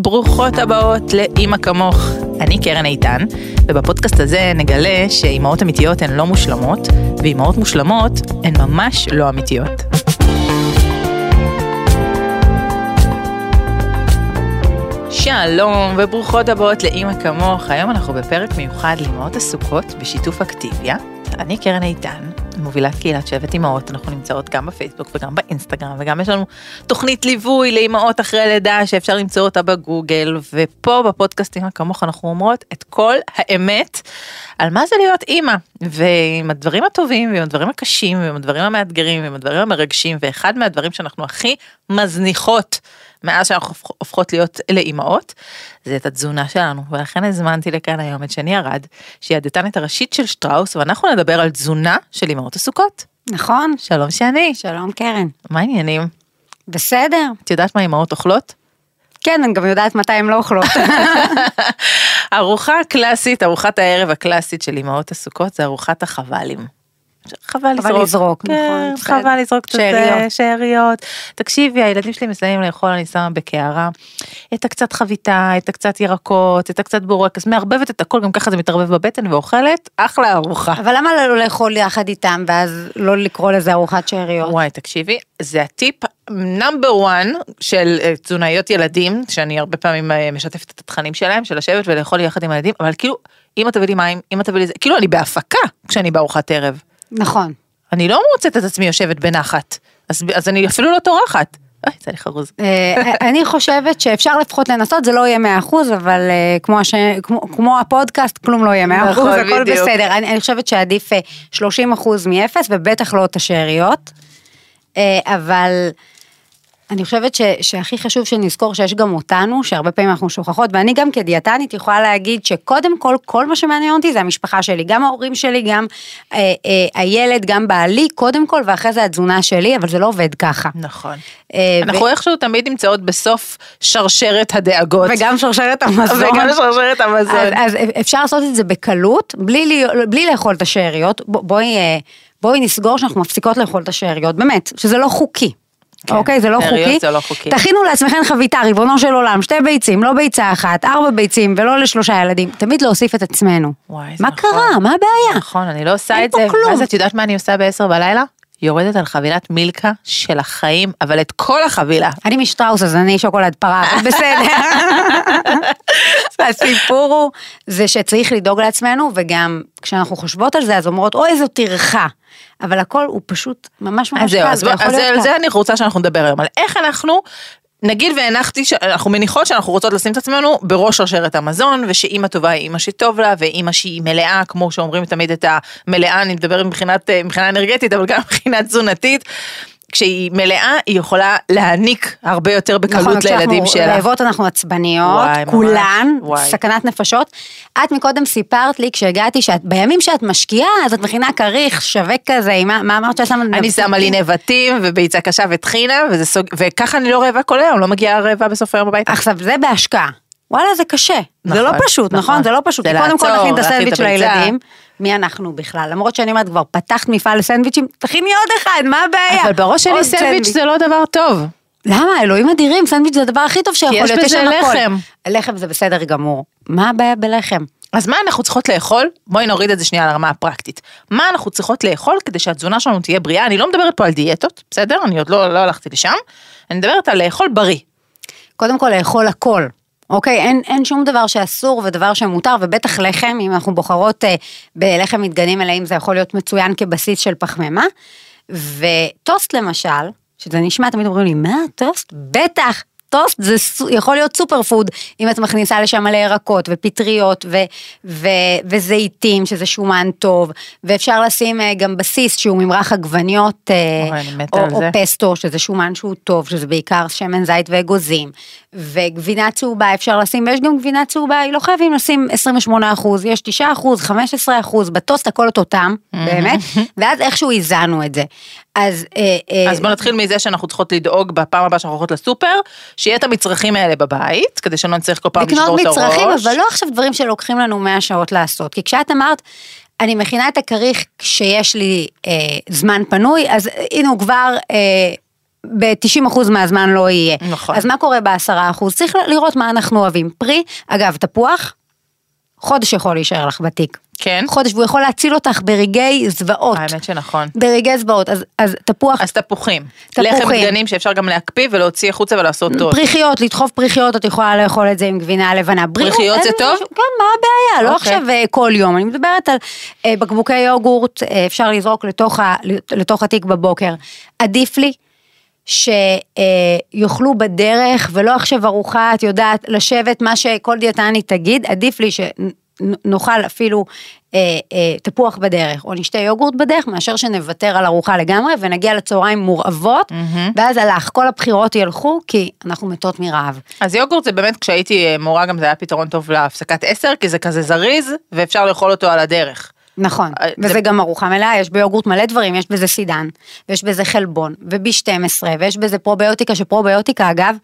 ברוכות הבאות לאימא כמוך. אני קרן איתן, ובפודקאסט הזה נגלה שאימהות אמיתיות הן לא מושלמות, ואימהות מושלמות הן ממש לא אמיתיות. שלום וברוכות הבאות לאימא כמוך. היום אנחנו בפרק מיוחד לאימהות עסוקות בשיתוף אקטיביה. אני קרן איתן, מובילת קהילת שבט אימהות, אנחנו נמצאות גם בפייסבוק וגם באינסטגרם, וגם יש לנו תוכנית ליווי לאימהות אחרי לידה שאפשר למצוא אותה בגוגל, ופה בפודקאסטים כמוך אנחנו אומרות את כל האמת על מה זה להיות אימא, ועם הדברים הטובים, ועם הדברים הקשים, ועם הדברים המאתגרים, ועם הדברים המרגשים, ואחד מהדברים שאנחנו הכי מזניחות. מאז שאנחנו הופכות להיות לאימהות, זה את התזונה שלנו, ולכן הזמנתי לכאן היום את שני ארד, שהיא הדתנית הראשית של שטראוס, ואנחנו נדבר על תזונה של אימהות עסוקות. נכון. שלום שני. שלום קרן. מה העניינים? בסדר. את יודעת מה אימהות אוכלות? כן, אני גם יודעת מתי הן לא אוכלות. ארוחה קלאסית, ארוחת הערב הקלאסית של אימהות עסוקות זה ארוחת החבלים. חבל לזרוק, לזרוק, כן, נכון, חבל לזרוק את. זה, שאריות. תקשיבי, הילדים שלי מסיימים לאכול, אני שמה בקערה את הקצת חביתה, את הקצת ירקות, את הקצת בורקס, מערבבת את הכל, גם ככה זה מתערבב בבטן ואוכלת, אחלה ארוחה. אבל למה לא לאכול יחד איתם ואז לא לקרוא לזה ארוחת שאריות? וואי, תקשיבי, זה הטיפ נאמבר 1 של אה, תזונאיות ילדים, שאני הרבה פעמים אה, משתפת את התכנים שלהם, של לשבת ולאכול יחד עם הילדים, אבל כאילו, אמא תביא לי מים, אמא תביא לי זה, כאילו אני בהפקה כשאני בארוחת ערב. נכון. אני לא מוצאת את עצמי יושבת בנחת, אז, אז אני אפילו לא טורחת. אוי, יצא לי חרוז. אה, אני חושבת שאפשר לפחות לנסות, זה לא יהיה 100%, אבל אה, כמו, הש... כמו, כמו הפודקאסט, כלום לא יהיה 100%, נכון, הכל בדיוק. בסדר. אני, אני חושבת שעדיף אה, 30% מ-0 ובטח לא את השאריות. אה, אבל אני חושבת ש, שהכי חשוב שנזכור שיש גם אותנו, שהרבה פעמים אנחנו שוכחות, ואני גם כדיאטנית יכולה להגיד שקודם כל, כל מה שמעניין אותי זה המשפחה שלי, גם ההורים שלי, גם אה, אה, הילד, גם בעלי, קודם כל, ואחרי זה התזונה שלי, אבל זה לא עובד ככה. נכון. אה, אנחנו איכשהו תמיד נמצאות בסוף שרשרת הדאגות. וגם שרשרת המזון. וגם שרשרת המזון. אז, אז אפשר לעשות את זה בקלות, בלי, לי- בלי לאכול את השאריות. בואי, אה, בואי נסגור שאנחנו מפסיקות לאכול את השאריות, באמת, שזה לא חוקי. כן, אוקיי, זה לא חוקי. זה לא חוקי. תכינו לעצמכם חביתה, ריבונו של עולם, שתי ביצים, לא ביצה אחת, ארבע ביצים ולא לשלושה ילדים. תמיד להוסיף את עצמנו. וואי, מה נכון. קרה? מה הבעיה? נכון, אני לא עושה אין את פה זה. כלום. מה זה, את יודעת מה אני עושה בעשר בלילה? יורדת על חבילת מילקה של החיים, אבל את כל החבילה. אני משטראוס אז אני שוקולד פרה, אבל בסדר. הסיפור הוא, זה שצריך לדאוג לעצמנו, וגם כשאנחנו חושבות על זה, אז אומרות, אוי, איזו טרחה. אבל הכל הוא פשוט ממש ממש אז קל, אז יכול אז על קל. זה אני רוצה שאנחנו נדבר היום, על איך אנחנו, נגיד והנחתי, שאנחנו מניחות שאנחנו רוצות לשים את עצמנו בראש שרשרת המזון, ושאימא טובה היא אימא שטוב לה, ואימא שהיא מלאה, כמו שאומרים תמיד את המלאה, אני מדברת מבחינת, אה, מבחינה אנרגטית, אבל גם מבחינה תזונתית. כשהיא מלאה, היא יכולה להעניק הרבה יותר בקלות נכון, לילדים כשאנחנו שלה. רעבות אנחנו עצבניות, וואי, כולן, וואי. סכנת נפשות. את מקודם סיפרת לי כשהגעתי שאת בימים שאת משקיעה אז את מכינה כריך שווה כזה, מה מה אמרת שאת שמה? אני שמה לי נבטים וביצה קשה וטחינה, סוג, וככה אני לא רעבה כל היום, לא מגיעה רעבה בסוף היום הביתה. עכשיו זה בהשקעה. וואלה זה קשה, זה לא נכון, פשוט, נכון. נכון? זה לא פשוט. זה כי קודם כל לעצור, נכין את הסנדוויץ' הביצה. לילדים. מי אנחנו בכלל? למרות שאני אומרת כבר פתחת מפעל לסנדוויצ'ים, תכיני עוד אחד, מה הבעיה? אבל בראש שלי עוד סנדוויץ' זה לא דבר טוב. למה? אלוהים אדירים, סנדוויץ' זה הדבר הכי טוב שיכול יש להיות. בזה שם הכל. לחם. לחם זה בסדר גמור. מה הבעיה בלחם? אז מה אנחנו צריכות לאכול? בואי נוריד את זה שנייה לרמה הפרקטית. מה אנחנו צריכות לאכול כדי שהתזונה שלנו תהיה בריאה? אני לא מדברת פה על דיאטות, בסדר? אני עוד לא, לא הלכתי לשם. אני מדברת על לאכול בריא. קודם כל לאכול הכל. אוקיי, אין, אין שום דבר שאסור ודבר שמותר, ובטח לחם, אם אנחנו בוחרות אה, בלחם מדגנים מלאים, זה יכול להיות מצוין כבסיס של פחמימה. וטוסט למשל, שזה נשמע, תמיד אומרים לי, מה, טוסט? בטח, טוסט זה יכול להיות super food, אם את מכניסה לשם מלא ירקות ופטריות ו, ו, וזיתים, שזה שומן טוב, ואפשר לשים אה, גם בסיס שהוא ממרח עגבניות, אה, או, או זה. פסטו, שזה שומן שהוא טוב, שזה בעיקר שמן זית ואגוזים, וגבינה צהובה אפשר לשים, ויש גם גבינה צהובה, לא חייבים לשים 28 אחוז, יש 9 אחוז, 15 אחוז, בטוסט הכל אותו טעם, באמת, ואז איכשהו איזנו את זה. אז, אה, אז בוא נתחיל מזה שאנחנו צריכות לדאוג בפעם הבאה שאנחנו הולכות לסופר, שיהיה את המצרכים האלה בבית, כדי שלא נצטרך כל פעם לשבור לקנות את הראש. מצרכים, אבל לא עכשיו דברים שלוקחים לנו 100 שעות לעשות. כי כשאת אמרת, אני מכינה את הכריך כשיש לי אה, זמן פנוי, אז אה, הנה הוא כבר אה, ב-90% מהזמן לא יהיה. נכון. אז מה קורה ב-10%? צריך לראות מה אנחנו אוהבים. פרי, אגב, תפוח, חודש יכול להישאר לך בתיק. כן? חודש, והוא יכול להציל אותך ברגעי זוועות. האמת שנכון. ברגעי זוועות, אז, אז תפוח, אז תפוחים. תפוחים. לחם דגנים שאפשר גם להקפיא ולהוציא החוצה ולעשות טוב. פריחיות, לדחוף פריחיות, את יכולה לאכול את זה עם גבינה לבנה. פריחיות זה טוב? כן, מה הבעיה? לא אוקיי. עכשיו אה, כל יום, אני מדברת על אה, בקבוקי יוגורט, אה, אפשר לזרוק לתוך, ה, לתוך התיק בבוקר. עדיף לי שיאכלו בדרך ולא עכשיו ארוחה, את יודעת, לשבת, מה שכל דיאטנית תגיד, עדיף לי שנאכל אפילו אה, אה, תפוח בדרך, או נשתה יוגורט בדרך, מאשר שנוותר על ארוחה לגמרי ונגיע לצהריים מורעבות, ואז הלך, כל הבחירות ילכו, כי אנחנו מתות מרעב. אז יוגורט זה באמת, כשהייתי אה, מורה גם זה היה פתרון טוב להפסקת עשר, כי זה כזה זריז, ואפשר לאכול אותו על הדרך. נכון, אה, וזה זה- גם ארוחה מלאה, יש ביוגורט מלא דברים, יש בזה סידן, ויש בזה חלבון, וב-12, ויש בזה פרוביוטיקה, שפרוביוטיקה אגב,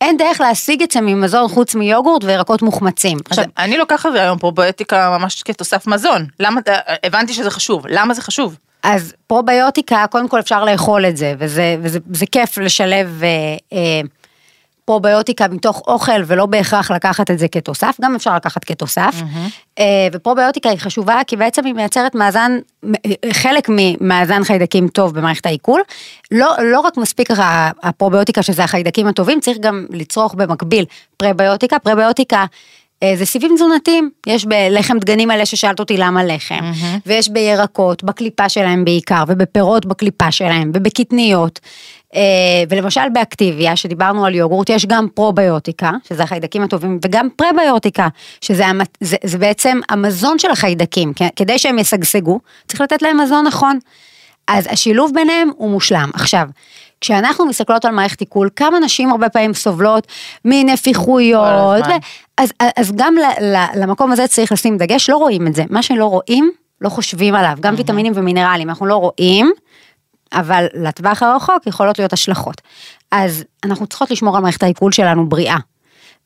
אין דרך להשיג את זה ממזון חוץ מיוגורט וירקות מוחמצים. אז עכשיו, אני לוקחת היום פרוביוטיקה ממש כתוסף מזון. למה, אה, הבנתי שזה חשוב, למה זה חשוב? אז פרוביוטיקה, קודם כל אפשר לאכול את זה, וזה, וזה זה כיף לשלב אה, אה, פרוביוטיקה מתוך אוכל, ולא בהכרח לקחת את זה כתוסף, גם אפשר לקחת כתוסף. אה, ופרוביוטיקה היא חשובה, כי בעצם היא מייצרת מאזן, חלק ממאזן חיידקים טוב במערכת העיכול. לא, לא רק מספיק הפרוביוטיקה, שזה החיידקים הטובים, צריך גם לצרוך במקביל פרביוטיקה. פרביוטיקה אה, זה סיבים תזונתיים, יש בלחם דגנים מלא ששאלת אותי למה לחם, ויש בירקות, בקליפה שלהם בעיקר, ובפירות בקליפה שלהם, ובקטניות. אה, ולמשל באקטיביה, שדיברנו על יוגורט, יש גם פרוביוטיקה, שזה החיידקים הטובים, וגם פרביוטיקה, שזה המ- זה, זה בעצם המזון של החיידקים, כדי שהם ישגשגו, צריך לתת להם מזון נכון. אז השילוב ביניהם הוא מושלם. עכשיו, כשאנחנו מסתכלות על מערכת עיכול, כמה נשים הרבה פעמים סובלות מנפיחויות. ו- אז, אז גם ל, ל, למקום הזה צריך לשים דגש, לא רואים את זה. מה שלא רואים, לא חושבים עליו. גם ויטמינים ומינרלים, אנחנו לא רואים, אבל לטווח הרחוק יכולות להיות השלכות. אז אנחנו צריכות לשמור על מערכת העיכול שלנו בריאה.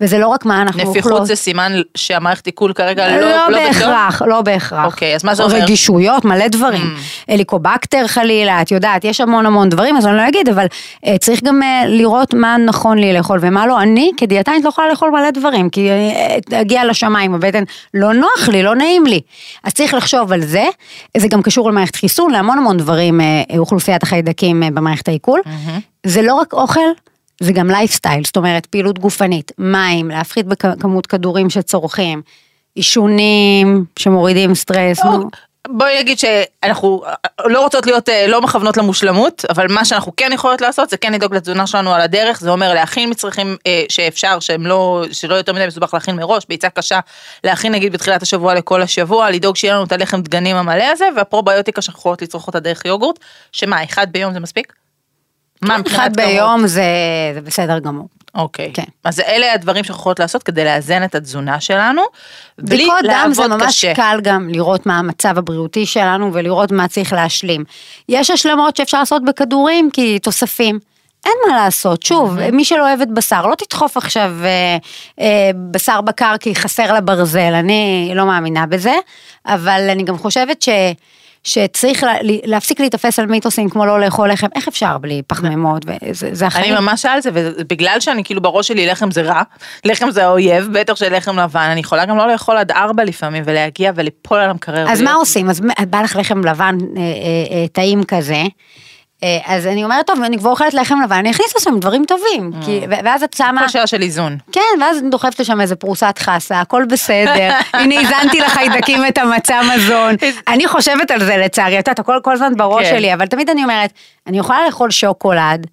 וזה לא רק מה אנחנו אוכלות. נפיחות זה סימן שהמערכת עיכול כרגע לא, לא, לא? בהכרח, לא בהכרח. אוקיי, אז מה זה אומר? Mm. רגישויות, מלא דברים. הליקובקטר חלילה, את יודעת, יש המון המון דברים, אז אני לא אגיד, אבל אה, צריך גם אה, לראות מה נכון לי לאכול ומה לא. אני כדיאטנית לא יכולה לאכול מלא דברים, כי אה, אגיע לשמיים, הבטן, לא נוח לי, לא נעים לי. אז צריך לחשוב על זה. זה גם קשור למערכת חיסון, להמון המון דברים, אוכלוסיית החיידקים במערכת העיכול. זה לא רק אוכל, זה גם לייפסטייל, זאת אומרת פעילות גופנית, מים, להפחית בכמות כדורים שצורכים, עישונים שמורידים סטרס, נו. בואי נגיד שאנחנו לא רוצות להיות, אה, לא מכוונות למושלמות, אבל מה שאנחנו כן יכולות לעשות זה כן לדאוג לתזונה שלנו על הדרך, זה אומר להכין מצרכים אה, שאפשר, שהם לא, שלא יותר מדי מסובך להכין מראש, ביצה קשה, להכין נגיד בתחילת השבוע לכל השבוע, לדאוג שיהיה לנו את הלחם דגנים המלא הזה, והפרוביוטיקה שאנחנו יכולות לצרוך אותה דרך יוגורט, שמה, אחד ביום זה מספיק? מה מבחינת אחד כמות? ביום זה, זה בסדר גמור. אוקיי. כן. אז אלה הדברים שאנחנו יכולות לעשות כדי לאזן את התזונה שלנו, בלי בדיקות דם זה לעבוד ממש קשה. קל גם לראות מה המצב הבריאותי שלנו ולראות מה צריך להשלים. יש השלמות שאפשר לעשות בכדורים כי תוספים. אין מה לעשות, שוב, מי שלא אוהבת בשר, לא תדחוף עכשיו אה, אה, בשר בקר כי חסר לה ברזל, אני לא מאמינה בזה, אבל אני גם חושבת ש... שצריך לה, להפסיק להיתפס על מיתוסים כמו לא לאכול לחם, איך אפשר בלי פחמימות, וזה זה החיים. אני ממש על זה, ובגלל שאני כאילו בראש שלי לחם זה רע, לחם זה האויב, בטח של לחם לבן, אני יכולה גם לא לאכול עד ארבע לפעמים, ולהגיע וליפול על המקרר. אז ולהיות- מה עושים? אז בא לך לחם לבן אה, אה, אה, טעים כזה. אה, אז אני אומרת, טוב, אני כבר אוכלת לחם לבן, אני אכניס לשם דברים טובים. כי, ו- ואז את שמה... כל שאלה של איזון. כן, ואז אני דוחפת לשם איזה פרוסת חסה, הכל בסדר. הנה, הזנתי לחיידקים את המצע מזון. אני חושבת על זה לצערי, את יודעת, הכל כל הזמן בראש כן. שלי, אבל תמיד אני אומרת, אני יכולה לאכול שוקולד,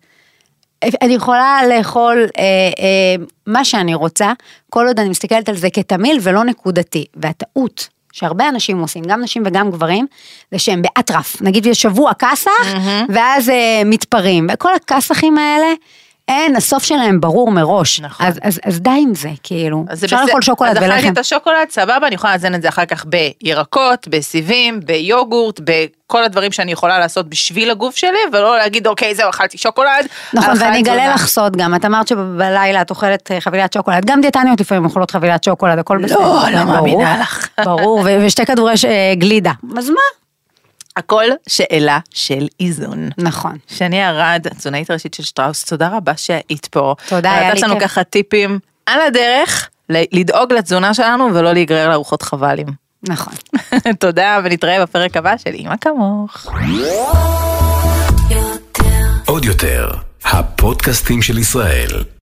אני יכולה לאכול אה, אה, מה שאני רוצה, כל עוד אני מסתכלת על זה כתמיל ולא נקודתי. והטעות שהרבה אנשים עושים, גם נשים וגם גברים, זה שהם באטרף. נגיד יש שבוע כסח, ואז אה, מתפרעים. וכל הכסחים האלה, אין, הסוף שלהם ברור מראש. נכון. אז, אז, אז די עם זה, כאילו. אפשר. לאכול שוקולד אז אכלתי ולחם. את השוקולד, סבבה, אני יכולה לאזן את זה אחר כך בירקות, בסיבים, ביוגורט, בכל הדברים שאני יכולה לעשות בשביל הגוף שלי, ולא להגיד, אוקיי, זהו, אכלתי שוקולד. נכון, ואני אגלה התזונה." לך סוד גם, את אמרת שבלילה את אוכלת אה, חבילת שוקולד, גם דיאטניות לפעמים אוכלות חבילת שוקולד, הכל בסדר. לא כן, מאמינה לך. ברור, ושתי כדורי אה, גלידה. אז מה? הכל שאלה של איזון. נכון. שני ארד, התזונאית הראשית של שטראוס, תודה רבה שהיית פה. תודה, היה לי נתת לנו כיף. ככה טיפים על הדרך לדאוג לתזונה שלנו ולא להיגרר לארוחות חבלים. נכון. תודה ונתראה בפרק הבא של אמא כמוך. עוד יותר, הפודקאסטים של ישראל.